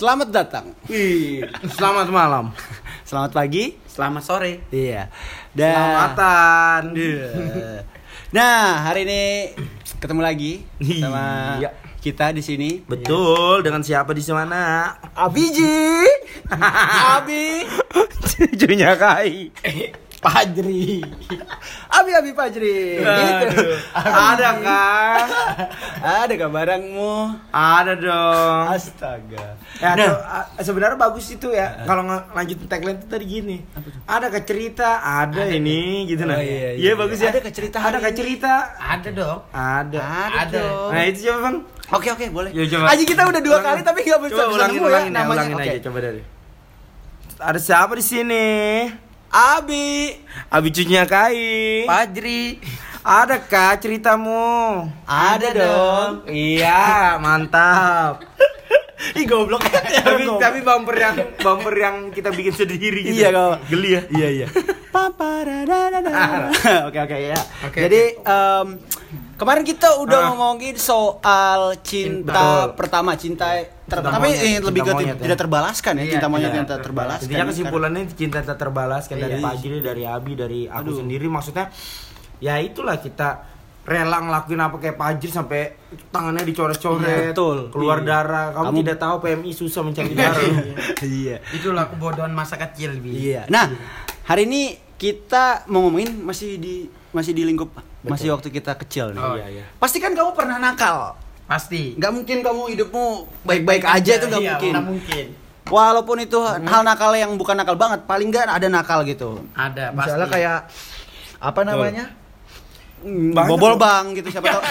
Selamat datang. Wih, selamat malam. Selamat pagi. Selamat sore. Iya. Dan Selamatan. Iya. Nah, hari ini ketemu lagi sama Iya. kita di sini. Betul, dengan siapa di sana? Abiji. Abi. Cucunya Kai. Pajri. Abi Abi Pajri. Gitu. Ada kan? Ada gak barangmu? Ada dong. Astaga. Ya, Nah. tuh, ah, sebenarnya bagus itu ya. Kalau nge- lanjutin tagline itu tadi gini. Ada ke cerita, ada, ini gitu nah. Oh, iya, Iya, iya. bagus ya. Ada ke cerita Ada hari ke ini. cerita. Ada dong. Ada. Ada. dong. Nah, itu siapa, Bang? Oke oke boleh. Ya, coba. Aji kita udah dua Ulangin. kali tapi nggak bisa Coba ulangin, nemu ya ulangin, ya, namanya. ulangin Oke. aja coba dari. Ada siapa di sini? Abi. Abi cucunya Kai. Pajri. Ada kah ceritamu? Ada dong. Iya, mantap. Ih goblok. tapi tapi bumper yang bumper yang kita bikin sendiri gitu. Iya, kau. Geli ya? Iya iya. Oke oke ya. Jadi em, kemarin kita udah Ah. ngomongin soal cinta Betul. pertama cinta ter- Cinta tapi monyet, ini lebih ke cinta monyet, ya. tidak terbalaskan ya Iya, cinta monyet iya, yang tak terbalaskan. Intinya kesimpulannya cinta tak terbalaskan dari Iya. Fajri, dari Abi, dari aku Aduh. sendiri. Maksudnya ya itulah kita rela ngelakuin apa kayak Fajri sampai tangannya dicoret-coret, Iya, betul. keluar Iya. darah. Kamu, Kamu- tidak tahu PMI susah mencari darah. Iya. Itulah kebodohan masa kecil, Bi. Iya. Nah, hari ini kita mau ngomongin masih di masih di lingkup masih waktu kita kecil nih. Oh, iya, iya. Pasti kan kamu pernah nakal. Pasti. Nggak mungkin kamu hidupmu baik-baik aja itu nggak Iya, mungkin. nggak mungkin. Walaupun itu hal nakal yang bukan nakal banget, paling nggak ada nakal gitu. Ada, pasti. Misalnya kayak apa namanya? Hmm, Banyak bobol bang gitu siapa tahu.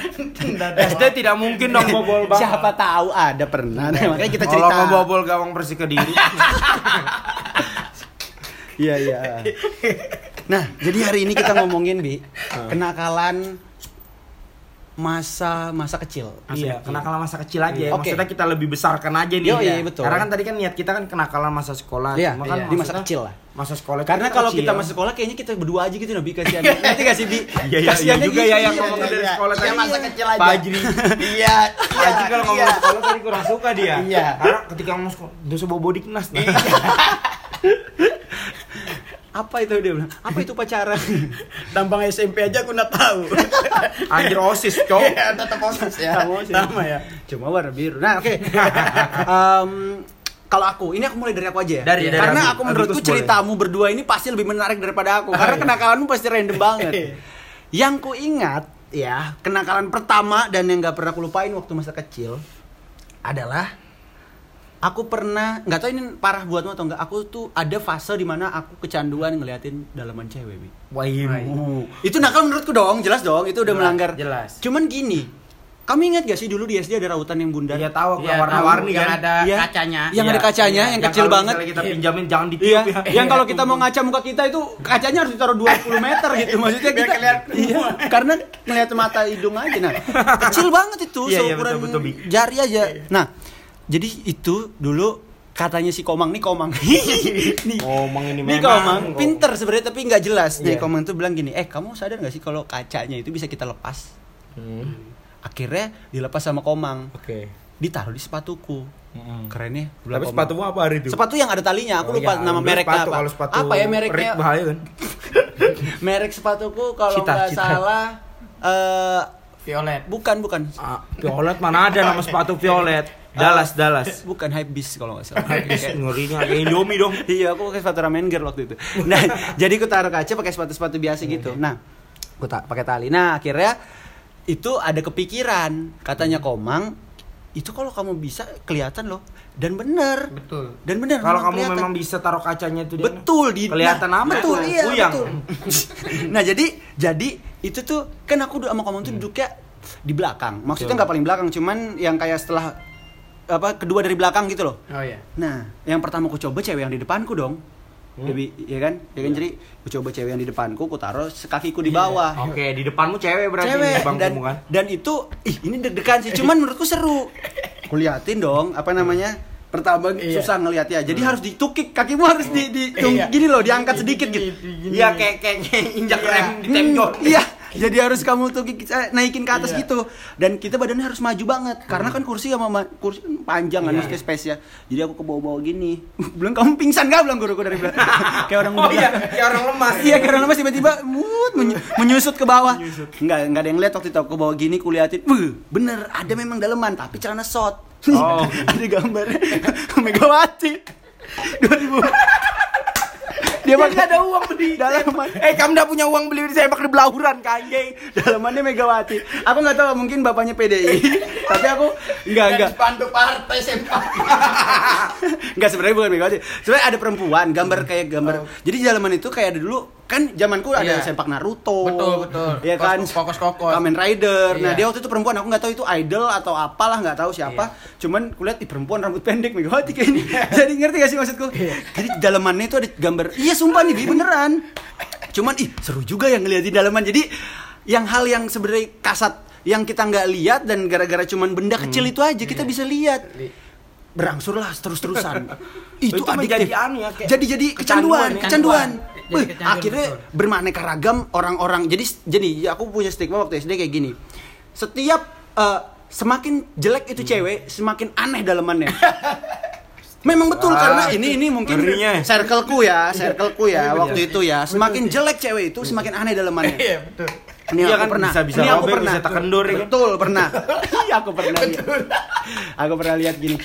SD tidak mungkin dong bobol bang. siapa tahu ada pernah. Nah, makanya kita Kalau cerita. ngebobol gawang bersih ke diri. Iya iya. Nah, jadi hari ini kita ngomongin bi kenakalan masa masa kecil. iya, kenakalan masa kecil aja. ya. Oke. Maksudnya kita lebih besarkan aja nih. Yo, iya, ya. betul. Karena kan tadi kan niat kita kan kenakalan masa sekolah. Iya, Cuma kan iya. di masa kecil lah. Masa sekolah Karena kalau kecil. kita masuk sekolah kayaknya kita berdua aja gitu Nabi kasihan. Nanti gak sih Bi? Iya, iya, iya juga gitu, ya yang iya, ngomongin iya, dari iya. sekolah Iya, tadi. masa kecil aja. Fajri. Iya. Fajri kalau ngomong iya. sekolah tadi kurang suka dia. Iya. Karena ketika ngomong sekolah, dosa bobo diknas. Nah. Apa itu dia bilang? Apa itu pacaran? Tampang SMP aja aku nggak tahu. Anjir osis, cowok. Iya, tetap osis ya. Sama osis. Sama ya. Cuma warna biru. Nah, oke. Em, kalau aku, ini aku mulai dari aku aja ya. Dari- dari Karena aku Abi menurutku terus boleh. ceritamu berdua ini pasti lebih menarik daripada aku. Karena kenakalanmu pasti random banget. yang ku ingat ya, kenakalan pertama dan yang gak pernah aku lupain waktu masa kecil adalah aku pernah nggak tahu ini parah buatmu atau enggak aku tuh ada fase di mana aku kecanduan ngeliatin dalaman cewek Bi. Waimu. itu nakal menurutku dong jelas dong itu udah Jelas, melanggar jelas. cuman gini kamu ingat gak sih dulu di SD ada rautan yang bundar Iya tahu Iya, yang warna-warni kan. ada Iya. kacanya. yang Iya, ada kacanya iya. yang Yang kecil banget kita pinjamin jangan Iya, ditiup ya. yang kalau kita mau ngaca muka kita itu kacanya harus ditaruh 20 meter gitu. Maksudnya Biar kita kelihatan iya, karena ngeliat mata hidung aja nah. Kecil banget itu Iya, iya, seukuran betul, betul, Bi. jari aja. Nah, jadi itu dulu katanya si Komang nih Komang. nih. Ngomong ini Nih memang. Komang pinter sebenarnya tapi nggak jelas. Nih Iya. Komang tuh bilang gini, "Eh, kamu sadar nggak sih kalau kacanya itu bisa kita lepas?" Hmm, Akhirnya dilepas sama Komang. Oke. Ditaruh di sepatuku. Kerennya. bilang Tapi Komang. sepatumu apa hari itu? Sepatu yang ada talinya, aku Oh, lupa iya, nama mereknya apa. Kalau sepatu apa ya mereknya? Rick bahaya kan? Merek sepatuku kalau nggak salah eh Violet. bukan bukan Ah, violet mana ada nama sepatu violet? Dallas, Dallas. bukan hype beast kalau nggak salah. Ngerinya kayak Indomie dong. iya, aku pakai sepatu ramen girl waktu itu. Nah, jadi aku taruh kaca pakai sepatu-sepatu biasa gitu. Nah, aku tak pakai tali. Nah, akhirnya itu ada kepikiran katanya Komang itu kalau kamu bisa kelihatan loh dan bener Betul. dan bener Kalau kamu kelihatan. memang bisa taruh kacanya itu betul di Kelihatan nah, betul tuh, iya betul nah jadi jadi itu tuh kan aku sama kamu tuh duduknya di belakang maksudnya nggak paling belakang cuman yang kayak setelah apa kedua dari belakang gitu loh Oh iya. nah yang pertama aku coba cewek yang di depanku dong Hmm. Lebih, ya kan? Ya kan jadi aku coba cewek yang di depanku, aku taruh kakiku di Iya. bawah. Oke, di depanmu cewek berarti Cewek di dan kan? dan itu ih ini deg-degan sih, cuman menurutku seru. Kuliatin dong, apa namanya? Pertama Iya. susah ngeliat ya. Jadi harus ditukik, kakimu harus di, di Iya. gini loh, diangkat sedikit gitu. Iya kayak kayak injak Iya. rem di temjol. Hmm, iya, Jadi harus kamu tuh ki- naikin ke atas Iya. gitu. Dan kita badannya harus maju banget karena kan kursi sama ma- kursi kan panjang kan Iya. space ya. Jadi aku ke bawah-bawah gini. bilang kamu pingsan gak bilang guruku dari belakang. kayak orang Oh iya, kayak orang lemas. Iya karena lemas tiba-tiba mut menyu- menyusut ke bawah. Enggak enggak ada yang lihat waktu itu aku ke bawah gini kuliatin. Bener ada memang daleman tapi celana short. Oh. ada gambarnya Megawati. 2000 dia pakai Nggak ada uang beli dalaman Eh kamu udah punya uang beli sepak di belauran kanjeng. dalamannya Megawati. Aku nggak tahu mungkin bapaknya PDI, tapi aku enggak enggak Spanduk partai sempak. enggak sebenarnya bukan Megawati. Sebenarnya ada perempuan gambar kayak gambar. Jadi di dalaman itu kayak ada dulu kan zamanku ada Iya. sepak Naruto. Betul, betul. Iya kan? Kokos- kokos-kokos. Kamen Rider. Nah, Iya. dia waktu itu perempuan, aku nggak tahu itu idol atau apalah, nggak tahu siapa. Cuman kulihat di perempuan rambut pendek Megawati kayak ini. Jadi ngerti gak sih maksudku? Jadi di dalamannya itu ada gambar. Iya, sumpah nih, Bi, beneran. Cuman ih, seru juga yang ngeliat di dalaman. Jadi yang hal yang sebenarnya kasat yang kita nggak lihat dan gara-gara cuman benda kecil itu aja kita bisa lihat berangsurlah terus-terusan itu, Itu adiktif anu ya, kayak jadi jadi kecanduan kecanduan ya. kecanduan, Jadi Wih, akhirnya betul. bermaneka ragam orang-orang jadi jadi aku punya stigma waktu SD kayak gini setiap eh, semakin jelek itu cewek semakin aneh dalamannya Memang betul Ah, karena ini ini mungkin ngerinya. circleku ya, circleku ya waktu itu ya. Semakin jelek cewek itu semakin aneh dalamannya. Iya, betul. Ini Iya aku kan, pernah. bisa-bisa ini aku pernah. bisa tekendur, ya kan? Betul, pernah. Iya, aku pernah lihat. Aku pernah lihat gini.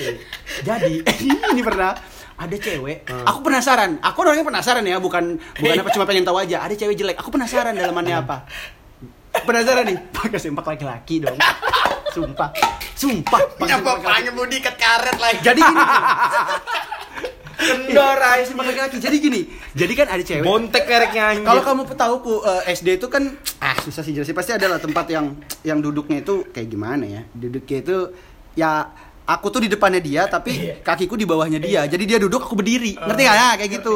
Jadi, ini pernah ada cewek. Aku penasaran. Aku orangnya penasaran ya, bukan bukan apa cuma pengen tahu aja. Ada cewek jelek. Aku penasaran dalamannya apa. Penasaran nih, pakai sempak laki-laki dong. Sumpah. Sumpah. sempak laki-laki. mau diikat karet lagi. Jadi gini. Kendor aja. sempak laki-laki. Jadi gini. Jadi kan ada cewek. Bontek mereknya. Kalau kamu tahu ku eh, SD itu kan ah susah sih jelasin pasti adalah tempat yang yang duduknya itu kayak gimana ya duduknya itu ya aku tuh di depannya dia tapi kakiku di bawahnya dia. Jadi dia duduk aku berdiri. Ngerti gak ya kayak gitu.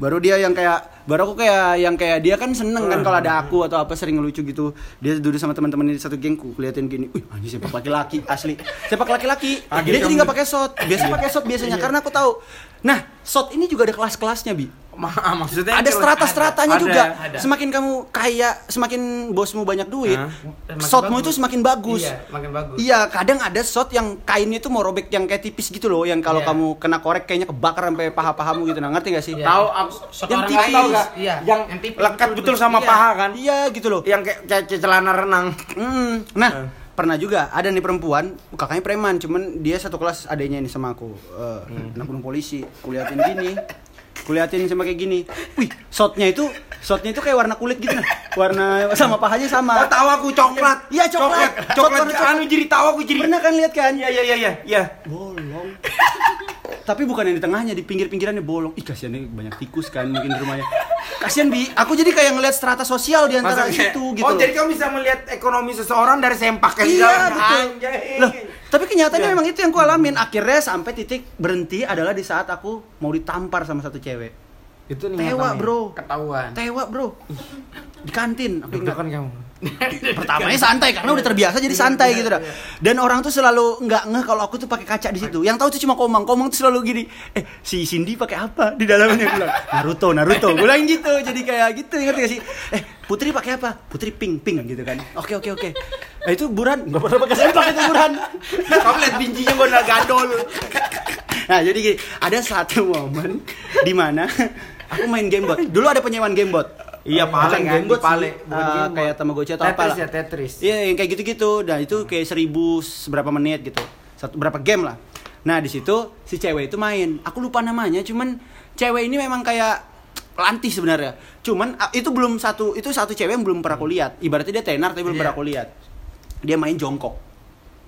baru dia yang kayak baru aku kayak yang kayak dia kan seneng kan kalau ada aku atau apa sering ngelucu gitu. Dia duduk sama teman-teman di satu gengku keliatin gini wih anjing sepak laki-laki asli. Sepak laki-laki? Kaget dia jadi kamu. nggak pakai shot biasa pakai shot biasanya. Karena aku tahu nah shot ini juga ada kelas-kelasnya bi maksudnya ada strata-stratanya ada, juga. ada. Semakin kamu kaya, semakin bosmu banyak duit, Hah? Semakin shotmu bagus. itu semakin bagus. Iya, makin bagus. Iya, kadang ada shot yang kainnya itu mau robek yang kayak tipis gitu loh, yang kalau Iya. kamu kena korek kayaknya kebakar sampai paha-pahamu gitu. Nah, ngerti gak sih? Iya. Tahu Shot yang tipis. tahu gak? Iya, Yang yang tipis, lekat betul, betul sama Iya. paha kan? Iya, gitu loh. Yang kayak kayak celana renang. Hmm. Nah, Eh. pernah juga ada nih perempuan, kakaknya preman, cuman dia satu kelas adanya ini sama aku. Eh, Hmm. anak gunung polisi. Kuliatin gini. Kuliatin sama kayak gini. Wih, shotnya itu shotnya itu kayak warna kulit gitu nah. Warna sama pahanya sama. Oh, tahu aku coklat. Iya, coklat. Coklat. Coklat, coklat. Anu jadi tahu aku jadi. Pernah kan lihat kan? Iya iya iya iya. Iya. Bolong. Tapi bukan yang di tengahnya, di pinggir-pinggirannya bolong. Ih, kasihan nih banyak tikus kan mungkin di rumahnya. Kasihan Bi, aku jadi kayak ngeliat strata sosial di antara kayak- itu gitu. Oh, loh. jadi kamu bisa melihat ekonomi seseorang dari sempak kan? Iya, betul. Anjay. Loh, tapi kenyataannya Iya. memang itu yang ku alamin. Akhirnya sampai titik berhenti adalah di saat aku mau ditampar sama satu cewek. Itu nih Tewa. Bro. Ketahuan. Tewa, Bro. Di kantin, aku ingat. Kamu. pertamanya santai karena udah terbiasa jadi santai gitu dah. Dan orang tuh selalu nggak ngeh kalau aku tuh pakai kaca di situ. Yang tahu tuh cuma komang. Komang tuh selalu gini. Eh, si Cindy pakai apa di dalamnya bilang, Naruto, Naruto. Bilang gitu. Jadi kayak gitu, ngerti gak sih? Eh, Putri pakai apa? Putri pink, pink gitu kan. Oke, oke, oke. Nah, itu Buran nggak pernah pakai sempak itu Buran. Kamu lihat bincinya gue gadol. Nah, jadi gini, ada satu momen di mana aku main gamebot. Dulu ada penyewaan gamebot. Iya, pale kan, gamebot pale, sih. bukan Eh, gamebot. kayak Tamagotchi atau apa Tetris lah. ya, Tetris. Iya, yang kayak gitu-gitu. Dan itu kayak seribu seberapa menit gitu. Satu berapa game lah. Nah, di situ si cewek itu main. Aku lupa namanya, cuman cewek ini memang kayak lantih sebenarnya. Cuman ah, itu belum satu itu satu cewek yang belum pernah aku lihat. Ibaratnya dia tenar tapi belum Iya. pernah aku lihat. Dia main jongkok.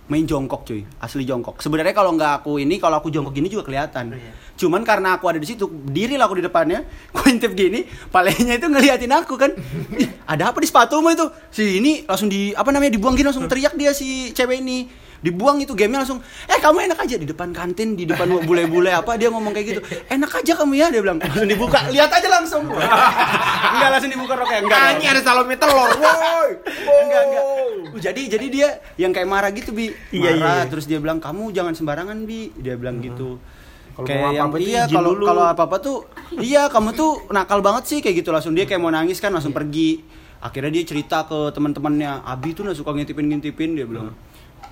Main jongkok cuy, asli jongkok. Sebenarnya kalau nggak aku ini, kalau aku jongkok gini juga kelihatan. Iya. Cuman karena aku ada di situ, diri lah aku di depannya, aku intip gini, palenya itu ngeliatin aku kan. Ih, ada apa di sepatumu itu? Si ini langsung di apa namanya dibuang gini langsung teriak dia si cewek ini. Dibuang itu gamenya langsung, eh kamu enak aja di depan kantin, di depan bule-bule apa dia ngomong kayak gitu. Enak aja kamu ya dia bilang. Langsung dibuka, lihat aja langsung. enggak langsung dibuka roknya, enggak. Anjing ada salome telur, woi. enggak enggak Uh, jadi jadi dia yang kayak marah gitu bi Iya, marah iya, iya. terus dia bilang kamu jangan sembarangan bi dia bilang gitu Kalau kayak yang itu iya kalau kalau apa apa tuh iya kamu tuh nakal banget sih kayak gitu langsung dia kayak mau nangis kan langsung pergi akhirnya dia cerita ke teman-temannya Abi tuh nggak suka ngintipin ngintipin dia bilang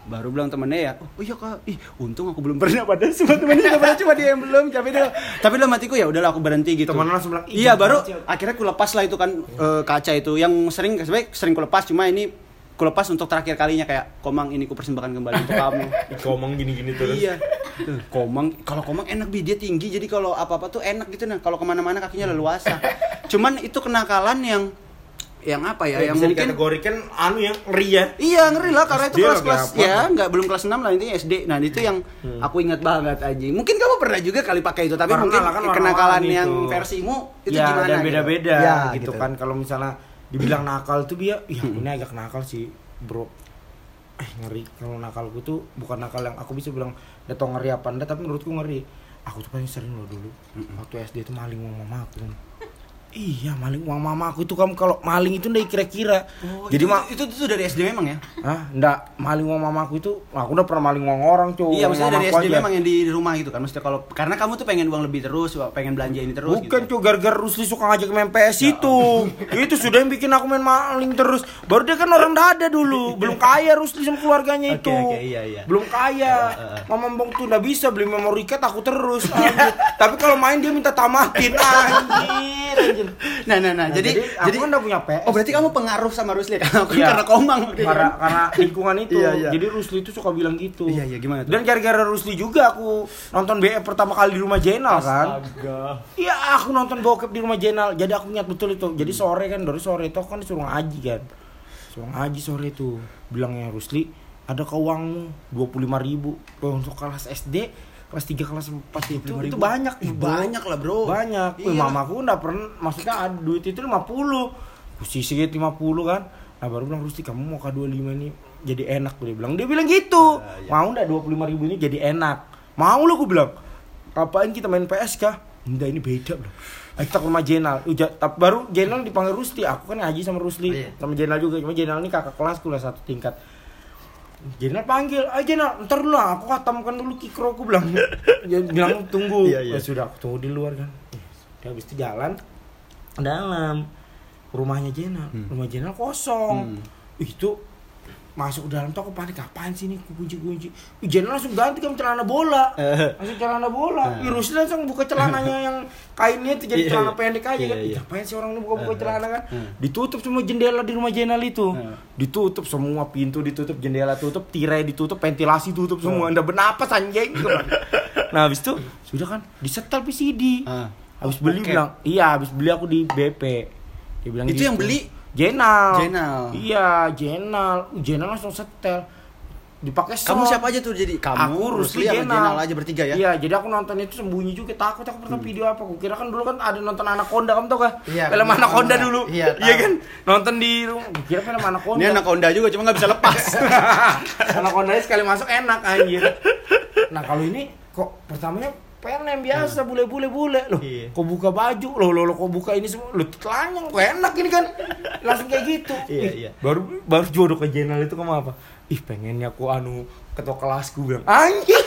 baru bilang temennya ya oh iya kak ih untung aku belum pernah padahal semua temennya udah pernah cuma dia yang belum tapi dia tapi dalam hatiku ya udahlah aku berhenti gitu Temen langsung bilang, "Ih, iya baru kaca." akhirnya aku lepas lah itu kan eh, kaca itu yang sering sebenarnya sering ku lepas cuma ini ku lepas untuk terakhir kalinya kayak komang ini ku persembahkan kembali untuk kamu Ngomong gini-gini terus. Iya. Tuh, komang kalau komang enak bi dia tinggi jadi kalau apa apa tuh enak gitu nah kalau ke mana-mana kakinya leluasa. Cuman itu kenakalan yang yang apa ya? Ya, yang bisa mungkin dikategorikan anu yang ngeri ya. Iya ngeri lah karena itu SD kelas lagi kelas apa? ya nggak belum kelas 6 lah intinya SD. Nah itu yang aku ingat banget aja. Mungkin kamu pernah juga kali pakai itu tapi mungkin kan kenakalan yang itu. versimu itu ya, gimana? dan gitu? beda-beda Ya, gitu, kan kalau misalnya dibilang nakal tuh dia ya ini agak nakal sih bro eh ngeri kalau nakalku tuh bukan nakal yang aku bisa bilang dia tau ngeri apa enggak tapi menurutku ngeri aku tuh paling sering loh dulu waktu SD itu maling mama aku iya maling uang mama aku itu kamu kalau maling itu ndak kira-kira Oh, jadi itu, mak itu, itu, dari SD memang ya? ah ndak maling uang mama aku itu aku udah pernah maling uang orang cuy Iya, maksudnya dari SD aja. memang yang di rumah gitu kan. Maksudnya kalau karena kamu tuh pengen uang lebih terus, pengen belanja ini terus Bukan gitu. cuy, gara-gara Rusli suka ngajak main PS itu. itu sudah yang bikin aku main maling terus. Baru dia kan orang dada dulu, belum kaya Rusli sama keluarganya itu. oke, iya, iya. Belum kaya. Mama Bong tuh nggak bisa beli memory card aku terus. Tapi kalau main dia minta tamatin anjir, anjir. Nah, nah, nah, Nah, jadi aku jadi kan udah punya PS. Oh, berarti kamu pengaruh sama Rusli karena aku Iya. karena komang karena, kan? karena lingkungan itu. Iya, iya. Jadi Rusli itu suka bilang gitu. Iya, iya, gimana tuh? Dan gara-gara Rusli juga aku nonton BF pertama kali di rumah Jenal kan. Iya, aku nonton bokep di rumah Jenal. Jadi aku ingat betul itu. Jadi sore kan, dari sore itu aku kan disuruh ngaji kan. Suruh ngaji sore itu. Bilangnya Rusli, ada ke uangmu 25 ribu untuk kelas SD kelas 3 kelas 4 itu itu banyak Ih, bro. banyak lah, Bro. banyak. Wih, Iya. mamaku enggak pernah maksudnya ada duit itu 50 aku sisihit 50 kan. Nah baru bilang Rusli kamu mau K25 ini jadi enak. Dia bilang dia bilang gitu. Ya, ya. mau enggak 25 ribu ini jadi enak? Mau lo aku bilang. Kapan kita main PS kah enggak ini beda bro. Ayo kita ke rumah Jenal. Uja, tapi baru Jenal dipanggil Rusli aku kan ngaji sama Rusli. Oh, iya. sama Jenal juga. Cuma Jenal ini kakak kelas kuliah satu tingkat Jenal panggil, ayo Jenal, ntar dulu lah, aku katamkan dulu kikro aku bilang. Bilang tunggu, Iya, iya. Ya sudah aku tunggu di luar kan. Dia habis itu jalan dalam rumahnya Jenal, rumah Jenal kosong. Hmm. Itu masuk ke dalam aku panik, apaan sih ini, kunci-kunci Ih, Jenal langsung ganti kan celana bola Eh. Langsung celana bola, Eh. Ih, Rusli langsung buka celananya yang kainnya itu jadi Iya, celana iya. pendek aja Iya, kan Ih, iya. Ngapain sih orang ini buka-buka Eh, celana kan eh. Ditutup semua jendela di rumah Jenal itu Eh. ditutup semua pintu ditutup jendela tutup tirai ditutup ventilasi tutup semua anda bernapas anjing nah habis itu sudah kan disetel PCD habis beli bilang iya habis beli aku di BP dia bilang Itu gitu. yang beli? Jenal Jenal. iya Jenal Jenal langsung setel dipakai Kamu sound. siapa aja tuh jadi? Kamu, aku Rusli, sama Jenal. Jenal aja bertiga ya? Iya, jadi aku nonton itu sembunyi juga takut aku pernah video apa. Aku kira kan dulu kan ada nonton Anaconda kamu tau gak? Iya, film Anaconda. Anaconda dulu. Iya, iya kan? Nonton di rumah. Kira film Anaconda. Ini anak Honda juga cuma nggak bisa lepas. Anaconda sekali masuk enak anjir. Nah, kalau ini kok pertamanya penem biasa bule-bule bule loh. Iya. Kok buka baju loh loh loh, kok buka ini semua loh telanjang kok enak ini kan. Langsung kayak gitu. Iya, Ih, iya. Baru baru jodoh ke Jenal itu kamu apa? Ih, pengennya aku anu ketua kelasku bilang. Anjir.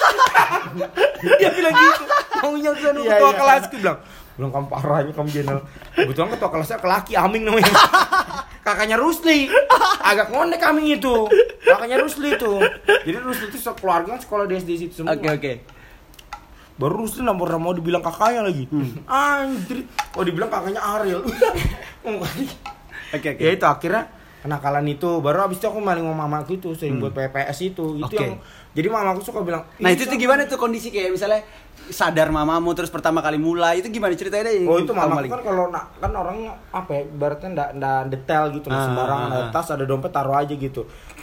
Dia bilang gitu. Maunya aku anu Iya, ketua iya. kelasku bilang. Bilang kamu parahnya kamu Jenal. Kebetulan ketua kelasnya laki Aming namanya. kakaknya Rusli agak ngondek kami itu kakaknya Rusli itu jadi Rusli itu sekeluarga sekolah di SD situ semua Oke oke. Baru Rusli nomor mau dibilang kakaknya lagi. Anjir. Oh dibilang kakaknya Ariel. Oke oke. ya itu akhirnya kenakalan itu. Baru abis itu aku maling sama mamaku itu sering buat PPS itu. Itu Oke. yang jadi mamaku suka bilang Nah "Ih, itu tuh siapa?" gimana tuh kondisi? Kayak misalnya sadar mamamu terus pertama kali mulai itu gimana ceritanya deh? yang Oh itu mamaku kan kalau nak kan orangnya apa ya ibaratnya ndak ndak detail gitu Ah, sembarangan ah, ada ah. tas ada dompet taruh aja gitu.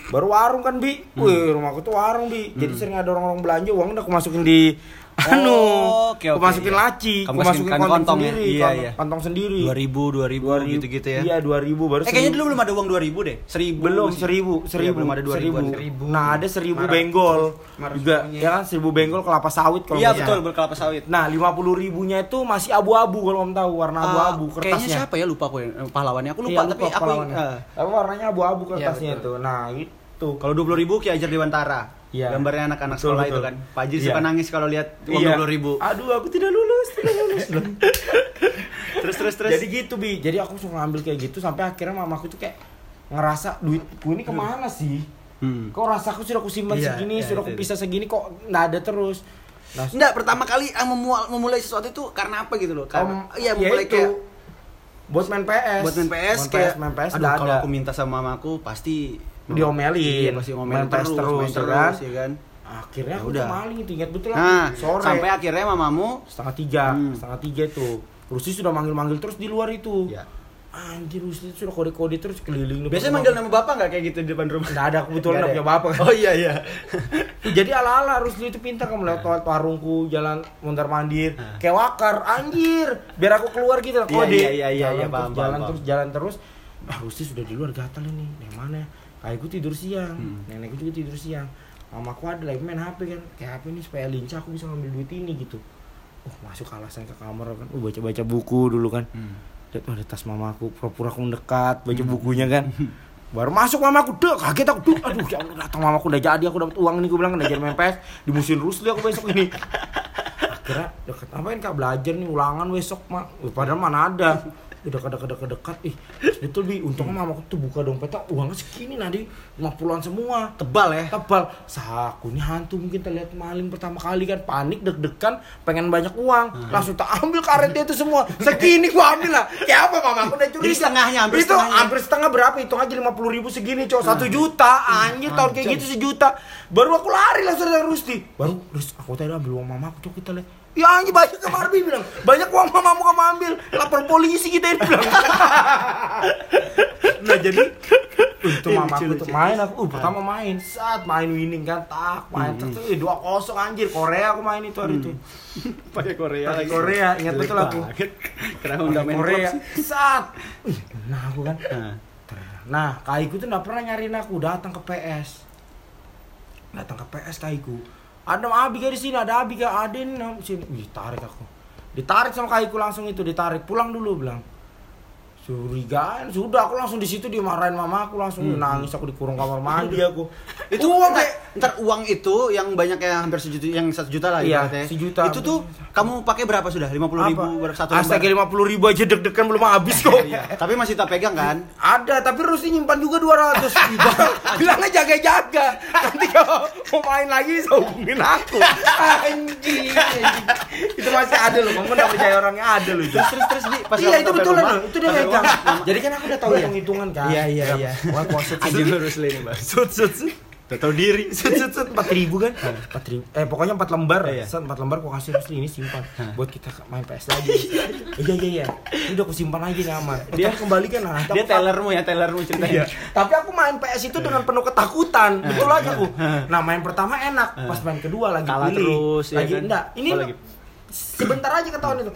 Baru warung kan bi. Hmm. wih rumahku tuh warung bi. Jadi sering ada orang-orang belanja uang udah aku masukin di anu oke, aku oke, masukin iya. laci Kamu aku masukin kan kantong, kantong ya? sendiri Iya, iya. kantong sendiri 2000 2000 gitu-gitu ya. iya 2000 baru Eh kayaknya seribu. dulu belum ada uang 2000 deh. 1000. belum seribu Iya, seribu belum ada 2000. seribu. Seribu. nah ada seribu benggol Marah juga ya kan seribu benggol kelapa sawit kalau Iya betul berkelapa sawit. Nah, lima puluh ribunya itu masih abu-abu kalau kamu tahu warna Ah, abu-abu Kayaknya kertasnya. siapa ya lupa aku ya eh, pahlawannya. Aku lupa Iya, tapi aku Tapi warnanya abu-abu Iya, kertasnya betul. itu. Nah, itu. kalau 20.000 Ki Ajar Dewantara. Iya. Gambarnya anak-anak sekolah betul. itu kan. Pak Haji Iya. suka nangis kalau lihat uang Iya. 20.000. Aduh, aku tidak lulus, tidak lulus. terus terus terus. Jadi gitu bi. Jadi aku suka ngambil kayak gitu sampai akhirnya mamaku tuh kayak ngerasa duitku ini ke mana sih? Hmm. Kok rasaku sudah aku simpan Iya, segini, iya, sudah itu, aku pisah segini kok nggak ada terus. Nah, Enggak, pertama kali ah, memulai, memulai sesuatu itu karena apa gitu loh? Karena Om, iya ya memulai itu. kayak buat main PS. buat main PS main kayak main PS aduh nggak kalau ada. aku minta sama mamaku pasti Diomelin. Iya, pasti ngomelin terus, terus, ya terus, kan? ya kan? Akhirnya Ya aku udah. maling itu ingat betul aku. Nah, sore sampai akhirnya mamamu setengah tiga, Hmm. setengah tiga tuh. Rusi sudah manggil-manggil terus di luar itu. ya. Anjir Rusi sudah kode-kode terus keliling. Biasanya rumah. manggil nama bapak nggak kayak gitu di depan rumah? Nggak ada kebetulan Nggak punya bapak. Oh iya iya. Jadi ala-ala Rusli itu pintar kamu lewat lewat warungku, jalan mondar mandir, Nah. kayak wakar, anjir, biar aku keluar gitu Iya, kode. iya, iya, iya, jalan iya, terus, paham, jalan paham, terus, jalan terus. Ah, Rusli sudah di luar gatal ini. Yang mana? Kayakku tidur siang, Hmm. nenekku juga tidur siang. Mamaku ada lagi main HP kan, kayak HP ini supaya lincah aku bisa ngambil duit ini gitu. Oh masuk alasan ke kamar kan, oh baca-baca buku dulu kan. Hmm. Lihat oh, ada tas mamaku, pura-pura aku mendekat, baca bukunya kan. Baru masuk mamaku, deh kaget aku, duh, aduh ya Allah datang mamaku udah jadi, aku dapat uang nih, gue bilang udah jadi main PS, dimusuhin Rusli aku besok ini. Akhirnya deket, ngapain kak belajar nih ulangan besok mak, padahal mana ada. Udah dekat dekat dekat, ih betul bi, untungnya mamaku tuh buka dompetnya. Uangnya segini nadi, 50-an semua. Tebal ya. tebal. Saku ini hantu mungkin terlihat maling pertama kali kan. Panik deg-degan pengen banyak uang. Hmm. langsung tak ambil karetnya itu semua. Segini gua ambil lah. Kayak apa mama aku udah curiga. Jadi setengahnya, hampir itu setengahnya. hampir setengah berapa? Hitung aja lima puluh ribu segini cowok. Satu juta. Anjir tahun kayak gitu sejuta. Baru aku lari langsung dari Rusti baru Rus aku tadi ambil uang mama aku coba kita lihat Ya anjir banyak ke Marbi bilang. Banyak uang mamamu kamu ambil. Lapor polisi kita ini bilang. Nah jadi Untuk Iya, mamaku lucu, tuh main aku. Uh, Pertama main. Saat main winning kan. Tak main Hmm. Terus. Tuh dua kosong anjir. Korea aku main itu hari itu. Pakai Korea Pakai. Korea, ingat betul aku. Kenapa udah main Korea? Saat Nah aku kan. Nah. Nah kaiku tuh gak pernah nyariin aku. Datang ke PS Datang ke PS kaiku Ada Abi di sini Ada Abi Ada ini nah, sini Wih tarik aku. Ditarik sama kaiku langsung itu Ditarik. Pulang dulu bilang Curigaan Sudah aku langsung di situ dimarahin mama aku langsung nangis aku dikurung kamar mandi aku Itu uang kayak ntar uang itu yang banyak yang hampir sejuta yang satu juta lah Iya, ibaratnya. sejuta. Itu tuh kamu pakai berapa sudah? Lima puluh ribu apa? satu Astaga lima puluh ribu aja deg-degan belum habis kok Iya. Tapi masih tak pegang kan? Ada, tapi Rusi nyimpan juga 200 Bilang- Bilangnya jaga-jaga Nanti kalau mau main lagi bisa hubungin aku Anjing anjing. Itu masih ada loh, kamu gak percaya orangnya ada loh itu Terus terus di pas Iya itu betul loh, itu dia rumah, Jadi kan aku udah tahu hitung-hitungan kan? Iya, iya, iya. Wah puasa Anjing harus ini, Bang. Sut, sut, sut. Udah tahu diri. Sut, sut, sut, 4 ribu kan? 4 ribu, eh pokoknya 4 lembar. Iya. Set, 4 lembar aku kasih Rusli ini simpan. Buat kita main PS lagi. Iya, iya, iya Ini udah aku simpan aja nih aman Dia- Dia kembalikan nah, Dia tellermu ya, tellermu ceritanya. Tapi aku main PS itu dengan penuh ketakutan, betul aja aku. Nah main pertama enak, pas main kedua lagi Kalah terus, ya lagi kan? enggak. Ini lagi. sebentar aja ketahuan itu.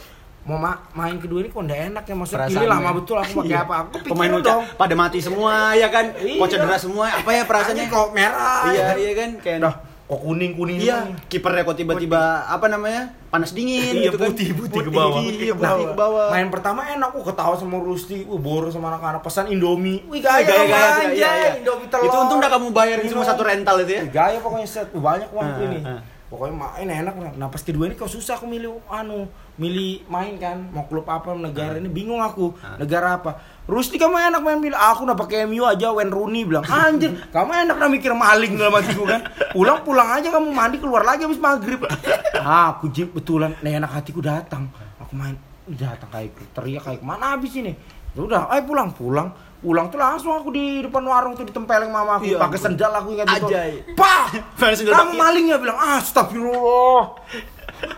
Mau ma- main kedua ini kok enggak enak ya maksudnya Perasaan pilih lama ya. betul aku pakai Iya. apa. Aku Pemain pikirin ucap dong. pada mati semua ya kan? Iya. Kok cedera semua? Apa ya perasaannya? Kok merah. Iya, ya kan? iya kan? Kayak Dah, kok kuning kuning Iya, kipernya kok tiba-tiba apa namanya? Panas dingin Iya, gitu kan. putih, putih ke bawah. Iya, putih ke bawah. Main pertama enak, aku ketawa sama Rusti, uh, boros sama anak-anak pesan Indomie. Wih Gaya, gaya, gaya, gaya, gaya, iya, iya. Indomie telur. Itu untung udah kamu bayarin Minum. cuma satu rental itu ya. Gaya pokoknya set, banyak uangku Ah, ini. ah. Pokoknya main enak. Nah pas kedua ini kok susah aku milih anu, milih main kan, mau klub apa negara ini bingung aku, negara apa. Rusti kamu enak main pilih, aku udah pakai MU aja Wayne Rooney bilang, anjir, kamu enak udah mikir maling dalam hatiku kan. Pulang pulang aja kamu mandi keluar lagi habis maghrib. Ah, aku jip betulan, nih enak hatiku datang. Aku main, "Ih, datang kayak teriak kayak mana habis ini. Ya Udah, ayo pulang, pulang. Pulang tuh langsung aku di depan warung tuh ditempelin mama aku Iya pakai sendal aku ingat. Ajaib. Pak, kamu maling ya bilang, astagfirullah.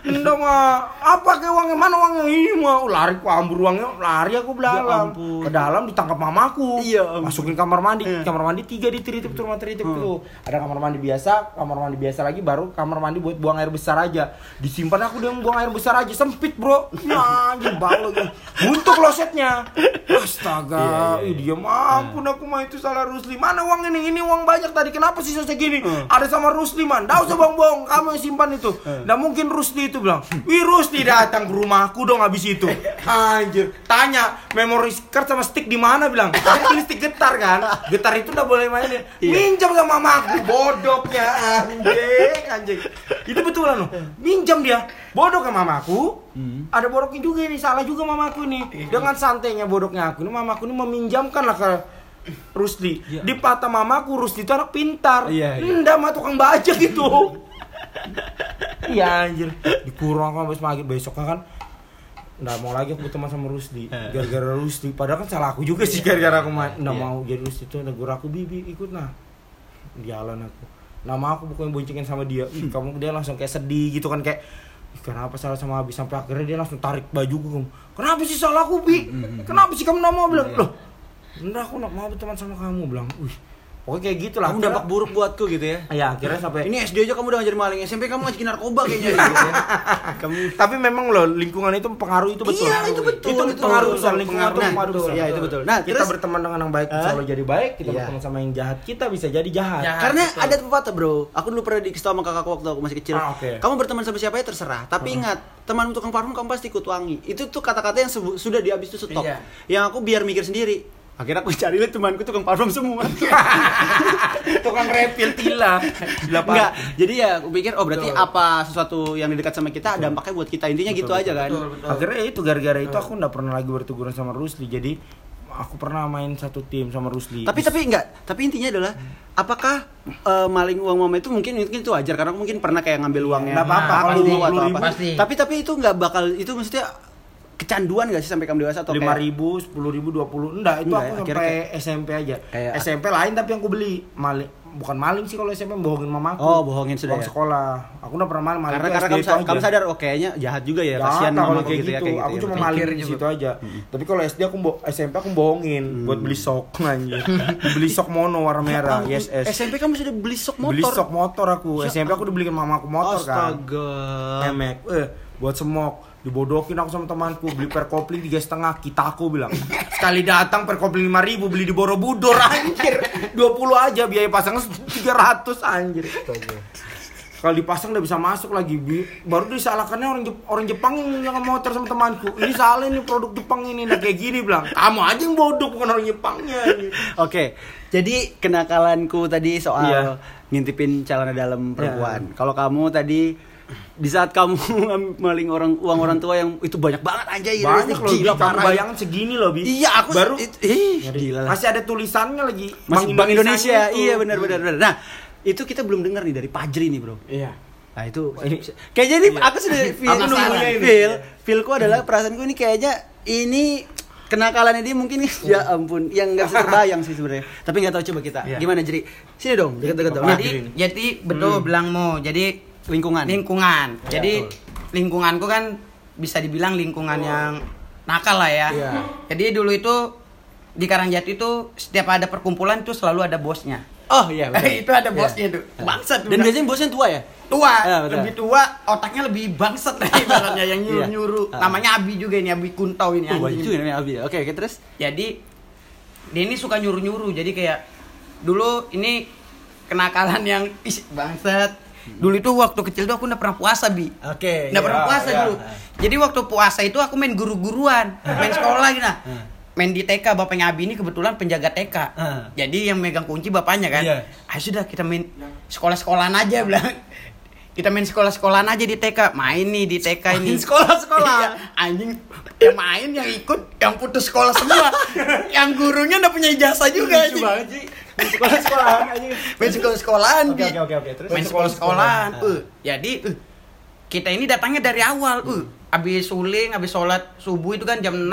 Enggak mah, apa ke uangnya? Mana uangnya? Ini mah Oh, lari ku ambur uangnya, lari aku Ya dalam. ampun. ke dalam ditangkap mamaku. Iya ampun. Masukin kamar mandi, Iya. kamar mandi tiga di tritip tuh rumah tritip tuh. Ada kamar mandi biasa, kamar mandi biasa lagi, baru kamar mandi buat buang air besar aja. Disimpan aku dengan buang air besar aja, sempit bro. Ya anjing bau lagi. Buntu klosetnya. Astaga, Iya, iya, ih dia mampun aku mah itu salah Rusli. Mana uang ini? Ini uang banyak tadi. Kenapa sisa segini? Hmm. Ada sama Rusli man. Nggak usah bohong-bohong. Kamu yang simpan itu. Hmm. Nggak mungkin Rusli gitu bilang virus tidak datang ke rumahku dong habis itu. Anjir. Tanya memory card sama stick di mana? Bilang tulis stick getar kan? Getar itu udah boleh mainin. Minjam sama mamaku bodoknya anjing anjing. Itu betulan loh. Minjam dia bodok ke mamaku ada bodoknya juga ini salah juga mamaku ini. Dengan santainya bodoknya aku ini mamaku ini meminjamkan lah ke Rusdi. Di patah mamaku Rusdi itu anak pintar. Iya, iya. Mah tukang bajak gitu iya anjir. Dikurung aku habis maghrib. Besoknya kan Nggak mau lagi aku teman sama Rusdi. Gara-gara Rusdi. Padahal kan salah aku juga sih Gara-gara aku nggak mau jadi Rusdi. Itu Negur aku Bibi ikut nah. Jalan aku. Nama aku bukan boncengin sama dia. Ih kamu dia langsung kayak sedih gitu kan Kayak kenapa salah sama Abi? Sampai akhirnya dia langsung tarik baju gue kenapa sih salah aku bi? Kenapa sih kamu nggak mau? Bilang loh enggak aku nggak mau berteman sama kamu. Bilang wih pokoknya kayak gitu lah Kamu dampak buruk buatku gitu ya. ya akhirnya sampai Ini SD aja kamu udah ngajarin maling, SMP kamu ngajakin narkoba kayaknya gitu ya. Kamu tapi memang loh lingkungan itu pengaruh itu betul Iya, itu betul, itu, itu pengaruh betul. besar lingkungan itu pengaruh besar iya, itu betul. Nah, kita terus- berteman dengan yang baik selalu jadi baik kita Iya. berteman sama yang jahat kita bisa jadi jahat Jahat. Karena betul. ada pepatah bro, aku dulu pernah dikasih sama kakakku waktu aku masih kecil. Ah, oke. Kamu berteman sama siapa ya terserah, tapi ingat teman tukang parfum kamu pasti ikut wangi. Itu tuh kata-kata yang sudah di habis itu stop. Iya. Yang aku biar mikir sendiri. Akhirnya aku cari lihat temanku tukang parfum semua. tukang refill tila. Enggak, jadi ya aku pikir oh berarti Betul. apa sesuatu yang dekat sama kita dampaknya buat kita intinya gitu aja kan. betul, betul. akhirnya itu gara-gara itu aku nggak pernah lagi berteguran sama Rusli jadi aku pernah main satu tim sama Rusli Tapi tapi enggak, tapi intinya adalah apakah eh, maling uang mama itu mungkin mungkin itu wajar karena aku mungkin pernah kayak ngambil uangnya Nggak apa-apa, aku kalau atau 20 apa. pasti. Tapi tapi itu nggak bakal itu maksudnya kecanduan gak sih sampai kamu dewasa atau lima kayak ribu sepuluh ribu dua puluh enggak itu Enggak, aku akhirnya sampai SMP aja kayak- SMP lain tapi yang aku beli maling bukan maling sih kalau SMP bohongin mamaku Oh, bohongin sudah Uang ya? sekolah aku udah pernah maling maling karena karena kamu, kamu sadar oh kayaknya jahat juga ya Ya, kasihan kalau mama kayak gitu, ya gitu, kayak gitu. aku ya, cuma maling Pikir di situ aja. Tapi kalau SD aku SMP aku bohongin buat beli sok anjir. beli sok mono warna merah, yes S. SMP kamu sudah beli sok motor. Beli sok motor aku. Ya SMP aku udah beliin mamaku motor kan. Astaga. Emek, eh buat semok dibodokin aku sama temanku beli per kopling tiga setengah kita aku bilang sekali datang per kopling lima ribu beli di Borobudur anjir 20 aja biaya pasang 300 anjir kalau dipasang udah bisa masuk lagi Bi. baru disalahkannya orang Jep- orang Jepang yang motor sama temanku ini salah ini produk Jepang ini nah kayak gini bilang kamu aja yang bodoh bukan orang Jepangnya. Oke, jadi kenakalanku tadi soal Iya. ngintipin celana dalam perempuan. Kalau kamu tadi di saat kamu maling orang uang orang tua yang itu banyak banget aja ya banyak loh gila kamu parah. bayangan segini loh Bi. Iya, aku baru it- ih, gila lah. masih ada tulisannya lagi Masih Bank Indonesia. itu. Iya benar benar benar. Nah, itu kita belum dengar nih dari Pajri nih, Bro. iya Nah itu kayaknya ini aku sudah feel ini. feel feelku adalah perasaanku ini kayaknya ini kenakalannya dia mungkin ya ampun yang nggak bisa terbayang sih sebenarnya tapi nggak tahu coba kita Iya. gimana jadi sini dong dekat-dekat dong Nah, Jadi jadi betul bilangmu. Jadi lingkungan lingkungan. Iya, Jadi betul. lingkunganku kan bisa dibilang lingkungan yang nakal lah ya. Iya. Jadi dulu itu di Karangjati itu setiap ada perkumpulan itu selalu ada bosnya. oh iya betul. itu ada Iya. bosnya tuh. Bangsat dan biasanya bosnya tua ya tua, Iya, betul. lebih tua, otaknya lebih bangsat lah ibaratnya yang Iya. nyuruh-nyuruh. Ah. Namanya Abi juga ini, Abi Kuntau ini oh, juga nih Abi oke oke terus Jadi dia ini suka nyuruh-nyuruh. Jadi kayak dulu ini kenakalan yang bangsat. Dulu itu waktu kecil tuh aku udah pernah puasa bi. oke Nggak pernah iya, puasa iya. dulu. Jadi waktu puasa itu aku main guru-guruan, main sekolah gitu. Nah. Main di TK, bapaknya Abi ini kebetulan penjaga TK. Ah. Jadi yang megang kunci bapaknya kan. Iya. Ayo sudah kita main sekolah-sekolahan aja bilang. Kita main sekolah-sekolahan aja di TK. Main nih di TK ini. Main sekolah-sekolah. Iya, anjing yang main yang ikut yang putus sekolah semua. yang gurunya udah punya ijazah juga lucu anjing. banget sih sekolah sekolahan aja Main sekolah-sekolahan. Oke, Bi. oke, oke, oke. Terus? Main sekolah-sekolahan. Ah. Uh, jadi uh, kita ini datangnya dari awal. Uh, habis suling, habis sholat subuh itu kan jam 6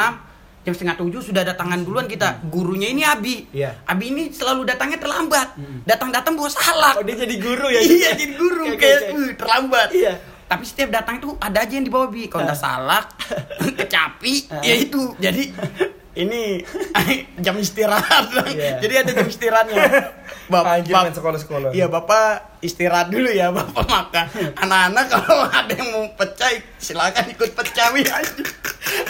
jam setengah tujuh sudah datangan duluan kita gurunya ini Abi Iya. Abi ini selalu datangnya terlambat datang-datang bawa salak oh dia jadi guru ya iya jadi guru kayak uh, terlambat Iya. tapi setiap datang itu ada aja yang dibawa bi kalau udah salak kecapi Ah. ya itu jadi ini jam istirahat. Iya. jadi ada jam istirahatnya. Anjir, main sekolah-sekolah. iya bapak istirahat dulu ya bapak makan. Anak-anak kalau ada yang mau pecah silakan ikut pecah.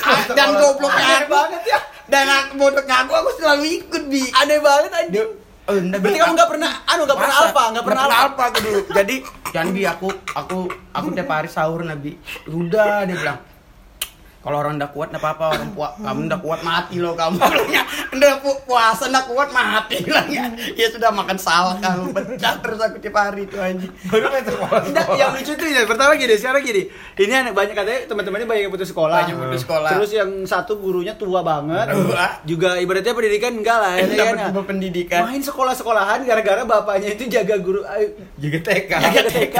Ah, dan gobloknya Aneh aku. banget ya. dan aku bodohnya aku aku selalu ikut bi. Aneh banget anjing. Oh, enggak, berarti kamu nggak pernah anu nggak pernah alfa nggak pernah alfa alfa aku dulu. Jadi jangan bi aku aku aku tiap hari sahur nabi. Udah dia bilang kalau orang udah kuat nggak apa-apa orang puas kamu udah kuat mati loh kamu bilangnya udah pu- puasa udah kuat mati bilangnya ya sudah makan salah kamu pecah terus aku tiap hari itu anjing Baru main sekolah. Nggak, yang lucu tuh ya, pertama gini, sekarang gini. Ini anak banyak katanya teman-temannya banyak yang putus sekolah. Banyak putus sekolah. Terus yang satu gurunya tua banget. Tua. Juga ibaratnya pendidikan enggak lah ya kan. berpendidikan. Main sekolah-sekolahan gara-gara bapaknya itu jaga guru eh, juga TK jaga TK.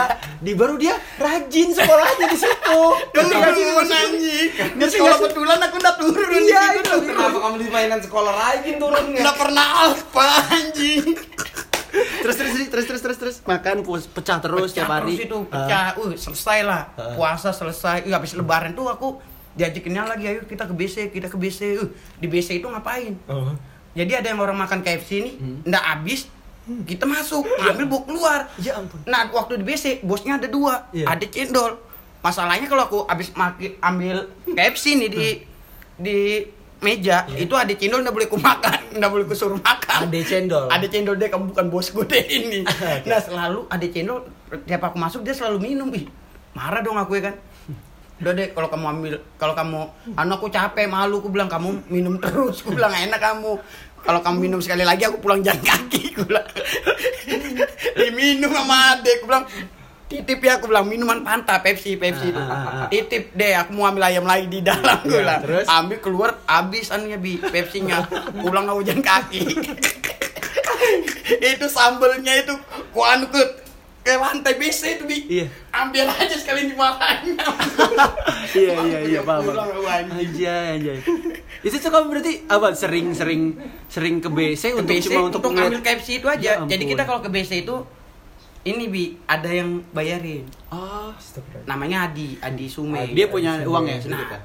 Di baru dia rajin sekolahnya di situ. Sih? Turun anjing Sekolah nggak sih? betulan aku udah turun Iya, itu. Kenapa kamu di mainan sekolah lagi turunnya? Nggak pernah apa anjing Terus terus terus terus terus terus makan pecah terus Pecah tiap hari. terus itu pecah uh selesai lah Ah. puasa selesai uh, habis lebaran tuh aku diajakinnya lagi ayo kita ke BC kita ke BC uh, di BC itu ngapain Oh. jadi ada yang orang makan KFC nih Hmm. ndak habis kita masuk ambil bawa keluar Ya ampun. nah waktu di BC bosnya ada dua Iya. ada cendol masalahnya kalau aku habis maki, ambil KFC nih di di meja Iya. itu ada cendol ndak boleh ku makan ndak boleh ku suruh makan. Ada cendol. ada cendol deh kamu bukan bos gue deh ini. Nah selalu ada cendol tiap aku masuk dia selalu minum. Ih marah dong aku ya kan. Udah deh kalau kamu ambil kalau kamu anu aku capek malu aku bilang kamu minum terus aku bilang enak kamu. Kalau kamu minum sekali lagi aku pulang jalan kaki aku bilang. Diminum sama adek aku bilang titip ya aku bilang minuman Fanta Pepsi Pepsi itu Ah, ah, ah. titip deh aku mau ambil ayam lagi di dalam gue Iya, bilang terus? ambil keluar habis anunya bi Pepsinya pulang aku jalan kaki itu sambelnya itu ku anu ke lantai BC itu bi Iya. ambil aja sekali dimarahin Iya iya iya paham. Anjay anjay. Itu tuh kamu berarti apa sering-sering sering ke BC untuk BC cuma untuk, untuk ngeliat- ambil KFC itu Ya aja jadi ampun. kita kalau ke BC itu ini bi ada yang bayarin Oh, namanya Adi Adi Sume dia punya uang ya Nah, sedikit ya?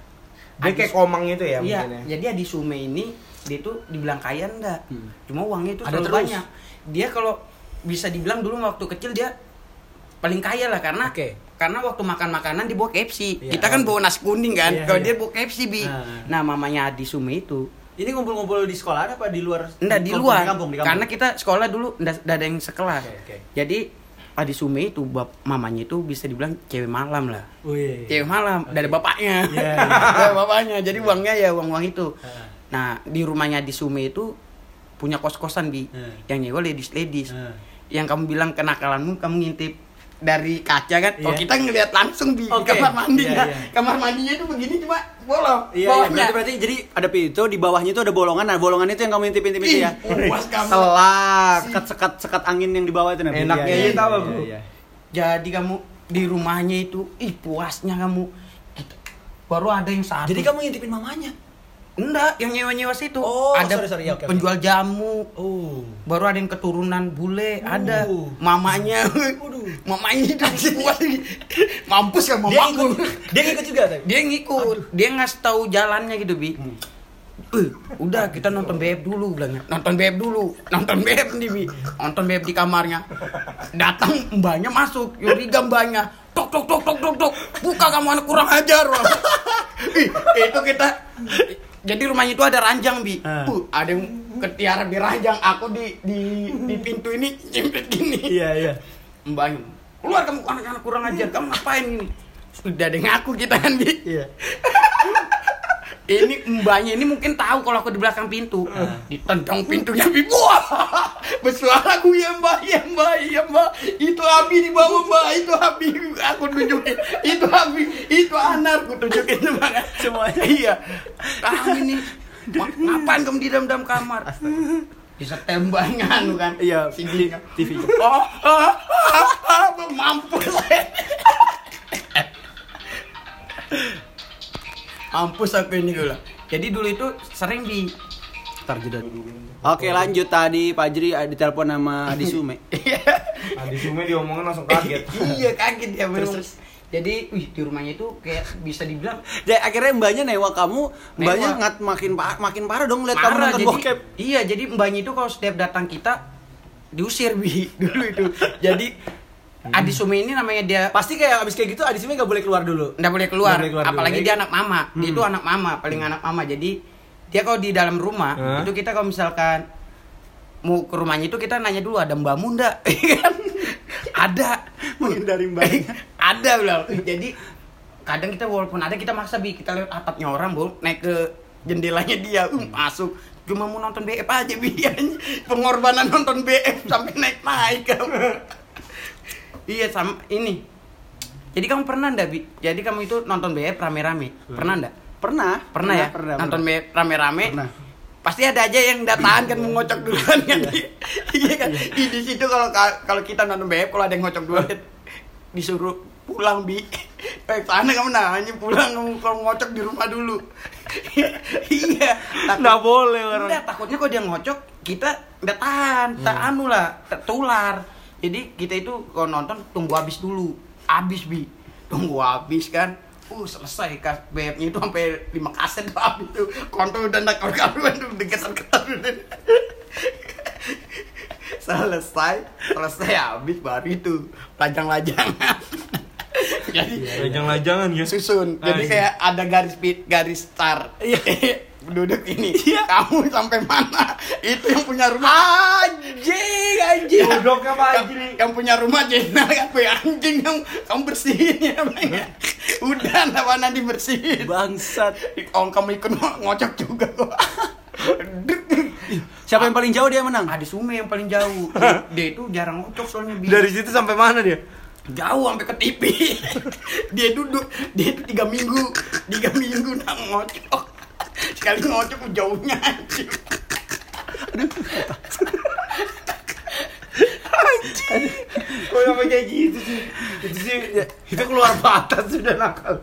Dia kayak komang itu ya Iya, mungkin ya. jadi Adi Sume ini dia tuh dibilang kaya enggak. Hmm. Cuma uangnya itu Ada selalu terus. banyak. Dia kalau bisa dibilang dulu waktu kecil dia paling kaya lah karena Oke. karena waktu makan makanan dibawa KFC. Iya. Kita kan bawa nasi kuning kan. Iya, kalau iya. dia bawa KFC bi. Ah. Nah, mamanya Adi Sume itu Ini ngumpul-ngumpul di sekolah apa di luar? enggak di kampung, luar. Di kampung, di kampung. Karena kita sekolah dulu enggak ada yang sekelas. Oke, oke. Jadi Adi Sume itu bap, mamanya itu bisa dibilang cewek malam lah. Cewek malam, dari bapaknya. Iya, Dari bapaknya. Jadi uangnya ya uang-uang itu. Ah. Nah, di rumahnya di Sume itu punya kos-kosan bi, Hmm. yang nyewa ladies ladies. Hmm. Yang kamu bilang kenakalanmu kamu ngintip dari kaca kan? Oh Iya. kita ngeliat langsung di Oke. kamar mandinya. Iya, iya. Kamar mandinya itu begini cuma bolong. Iya, iya, bawahnya. berarti, berarti jadi ada pintu di bawahnya itu ada bolongan. Nah, bolongan itu yang kamu intip-intip itu Ih, ya. puas kamu. Selak, sekat sekat sekat angin yang di bawah itu. Enaknya Iya, aja iya, tahu, iya, Bro. iya. Jadi kamu di rumahnya itu, ih puasnya kamu. Gitu. Baru ada yang satu. Jadi kamu ngintipin mamanya. Enggak, yang nyewa-nyewa situ. Oh, ada sorry, sorry. Ya, oke. penjual jamu. Oh. Baru ada yang keturunan bule, ada Uh. mamanya. Waduh. mamanya itu puas. Mampus kan Dia mamaku. ikut, dia ikut juga tapi. Dia ngikut, dia ngasih tahu jalannya gitu, Bi. Eh, udah kita nonton BF dulu bilangnya. Nonton BF dulu. Nonton BF nih, Bi. Nonton BF di kamarnya. Datang mbaknya masuk, Yuriga mbaknya. Tok tok tok tok tok tok. Buka kamu anak kurang ajar. Ih, itu kita jadi rumahnya itu ada ranjang, Bi. Ah. Uh, ada yang ketiara di ranjang, aku di di di pintu ini nyempit gini. Iya, iya. Mbaknya, keluar kamu anak-anak kurang ajar, kamu ngapain ini? Sudah ada yang ngaku kita kan, Bi. Iya. Ini mbaknya ini mungkin tahu kalau aku di belakang pintu. Ah. Ditendang pintunya, Bi. Wah! Bersuara aku, ya mbak, ya mbak, ya mbak. Itu Abi di bawah mbak, itu Abi. Aku tunjukin. Itu Abi, itu Anar. Aku tunjukin semuanya. Semuanya. Iya. Kamu ini, ngapain kamu di dalam-dalam kamar? Bisa tembaknya anu kan. Iya, CD-nya. TV. Oh, ah, ah, ah, mampus mampus aku ini gue bilang. jadi dulu itu sering di Ntar jeda dulu. Oke, lanjut tadi Pak Jri eh, ditelepon sama Adi Sume. Adi Sume diomongin langsung kaget. iya kaget ya terus, terus. Jadi wih di rumahnya itu kayak bisa dibilang Jadi akhirnya mbaknya newa kamu, mbaknya Newa. ngat makin pa- makin parah dong lihat kamu nonton jadi bokep. iya jadi mbaknya itu kalau setiap datang kita diusir bi dulu itu jadi Adi Sumi ini namanya dia Pasti kayak abis kayak gitu Adi Sume gak boleh keluar dulu. nggak boleh keluar, Nggak boleh keluar dulu. apalagi Ya, dia anak mama dia Hmm. itu anak mama paling anak mama jadi dia kalau di dalam rumah Hah? itu kita kalau misalkan mau ke rumahnya itu kita nanya dulu ada mbakmu ndak Iya kan? ada Menghindari mbaknya. Ada bilang jadi kadang kita walaupun ada kita maksa bi. Kita lihat atapnya orang bu naik ke jendelanya dia. Uh, masuk. Cuma mau nonton BF aja bi. Pengorbanan nonton BF sampai naik naik. Iya sama ini. Jadi kamu pernah ndak bi? Jadi kamu itu nonton BF rame-rame. Pernah ndak Pernah. pernah, ya? Pernah. nonton pernah. BF rame-rame? Pernah. pasti ada aja yang nggak tahan kan mau ngocok duluan kan iya. Kan? Di, di situ kalau kalau kita nonton BF kalau ada yang ngocok duluan disuruh pulang bi. Eh sana kamu nanya pulang kamu kalau ngocok di rumah dulu. Iya. Takut- Nggak boleh orang. Nggak, takutnya kalau dia ngocok kita nggak tahan. Tak anu lah tertular. Jadi kita itu kalau nonton tunggu habis dulu. Habis bi. Tunggu habis kan. Uh selesai kas BF-nya itu sampai lima kaset tuh habis tuh kontol udah nak karuan tuh deketan-ketan selesai selesai habis baru itu. Lajang-lajangan jadi Lajang-lajangan ya. susun jadi Ah, iya. kayak ada garis pit garis start duduk ini Iya. kamu sampai mana itu yang punya rumah anjing anjing Duduk apa yang, anjing yang punya rumah jenal apa ya, anjing yang kamu bersihin ya Bang, ya. udah apa nanti bersihin Bangsat. oh kamu ikut ngo- ngocok juga kok Siapa yang paling jauh dia menang? ada Sume yang paling jauh dia, dia itu jarang ngocok soalnya. Dari situ sampai mana dia? Jauh sampai ke TV dia duduk dia itu tiga minggu. Tiga minggu nak ngocok. Sekali ngocok jauhnya Kok sampai kayak gitu sih? Itu sih itu keluar batas sudah nakal.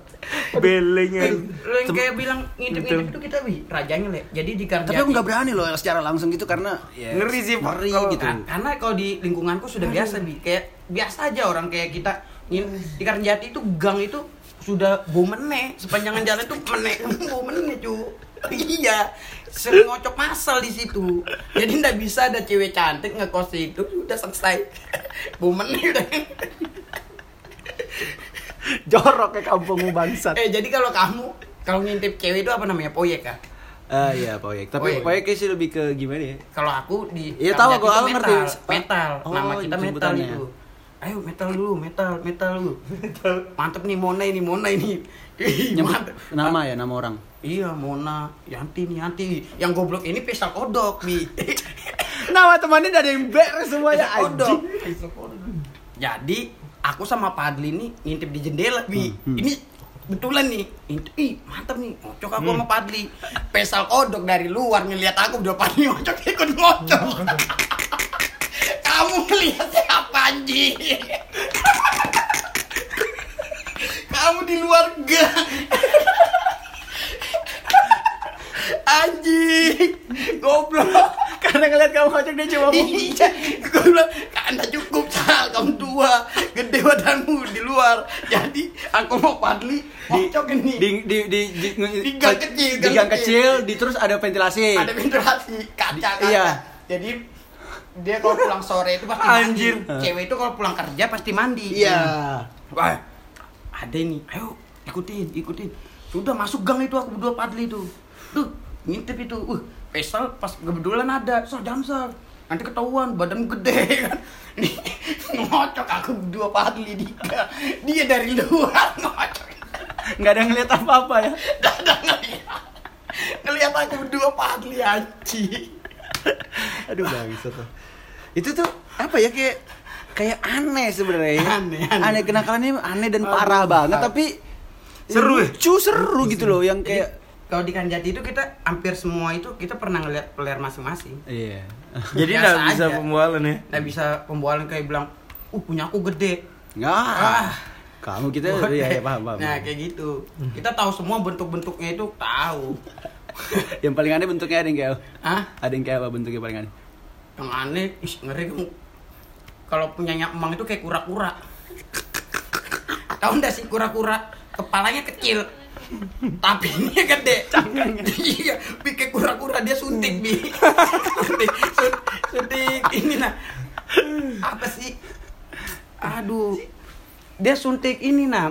Belengan. Lu yang kayak bilang ngintip-ngintip itu kita bi rajanya le jadi di Tapi aku nggak berani loh secara langsung gitu karena ya, Ngeri sih, ngeri Kalau- gitu. Ka- karena kalau di lingkunganku sudah biasa bi kayak biasa aja orang kayak kita di Karnjati itu gang itu sudah bau meneh. Sepanjangan jalan tuh meneh bau meneh cu iya sering ngocok masal di situ jadi ndak bisa ada cewek cantik ngekos itu udah selesai bau meneh udah Jorok ke kampungmu bangsat. eh jadi kalau kamu kalau ngintip cewek itu apa namanya poyek kah Ah iya proyek. Tapi Proyek. sih lebih ke gimana ya? kalau aku di Iya, tahu aku, aku ngerti. metal, metal Oh, nama kita metal itu ayo metal dulu metal metal dulu. Mantep nih Mona ini Mona ini. Nyebut nama ya, nama orang. iya Mona Yanti nih Yanti. Yang goblok ini pesal kodok bi Nama temannya ada yang beres semuanya kodok. jadi aku sama Padli nih ngintip di jendela bi Hmm, hmm. ini betulan nih. Ngintip, ih mantep nih ngocok aku sama Padli. Pesal kodok dari luar ngeliat aku udah Padli ngocok ikut ngocok kamu ngeliat siapa anjing kamu di luar gang anjing goblok Karena ngeliat kamu ngocok dia cuma Iya, gue bilang, anda cukup sal, kamu tua, gede badanmu di luar. Jadi aku mau Padli, ngocok ini. di di di di, Di gang kecil, di gang gang kecil. kecil, di terus ada ventilasi. Ada ventilasi kaca kaca. Iya. Jadi dia kalau pulang sore itu pasti Anjir. mandi. Cewek itu kalau pulang kerja pasti mandi. Iya. Wah, ada ini. Ayo, ikutin, ikutin. Sudah masuk gang itu aku berdua Padli itu. Tuh, ngintip itu. Uh, pesal pas kebetulan ada. Sal, jangan sal. Nanti ketahuan badan gede kan. Nih, ngocok aku berdua Padli di gang. Dia dari luar ngocok. Nggak ada ngeliat apa-apa ya. Dada ngeliat. Ngeliat aku berdua Padli anjing. Aduh bangsat tuh. Itu tuh apa ya kayak kayak aneh sebenarnya. ya. Aneh, aneh. Aneh kenakalannya aneh dan parah banget tapi Seru ya? lucu seru gitu loh yang Jadi, kayak kalau di Kanjati itu kita hampir semua itu kita pernah ngeliat player masing-masing. iya. Jadi nggak bisa aja. pembualan ya. Nggak bisa pembualan kayak bilang, uh punya aku gede. Nggak. Ah. Kamu kita iya ya paham paham. Nah kayak gitu. Kita tahu semua bentuk-bentuknya itu tahu. Yang paling aneh bentuknya ada yang kayak Hah? ada yang kayak apa bentuknya paling aneh? Yang aneh, ih, ngeri kamu. Kalau punyanya emang itu kayak kura-kura. Tahu nggak sih kura-kura? Kepalanya kecil. Tapi ini gede. Iya, bi kayak kura-kura dia suntik bi. suntik, sun- suntik ini nah. Apa sih? Aduh. Dia suntik ini nah.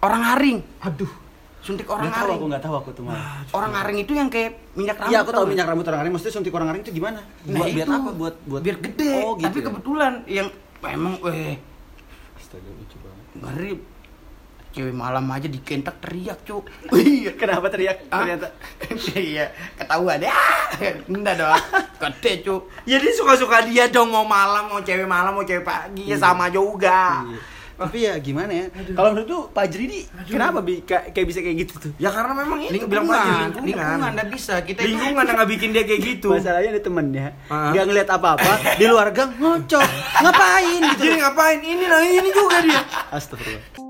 Orang haring. Aduh. Suntik orang Nggak tahu aku nggak tahu aku tuh malah. Orang haring itu yang kayak minyak rambut. Iya aku tahu minyak rambut orang haring. Maksudnya suntik orang haring itu gimana? Nah, buat biar itu. apa? Buat buat biar gede. Oh gitu. Tapi ya? kebetulan yang memang eh Astaga lucu banget. ngeri cewek malam aja dikentak teriak cuk Iya, kenapa teriak Ah, ternyata? iya ketahuan ya enggak dong gede cuk Jadi suka-suka dia dong mau malam, mau cewek malam, mau cewek pagi ya sama juga. Iya. Tapi ya gimana ya? Kalau menurut tuh Pak Jri ini kenapa bi kayak kayak bisa kayak gitu tuh? Ya karena memang itu lingkungan bilang aja lingkungan lingkungan. nggak bisa kita itu- Lingkungan yang nggak bikin dia kayak gitu. Masalahnya ada temennya, nggak ngeliat apa-apa, di luar gang ngocok, ngapain gitu? Jadi ngapain? Ini nah ini juga dia. Astagfirullah.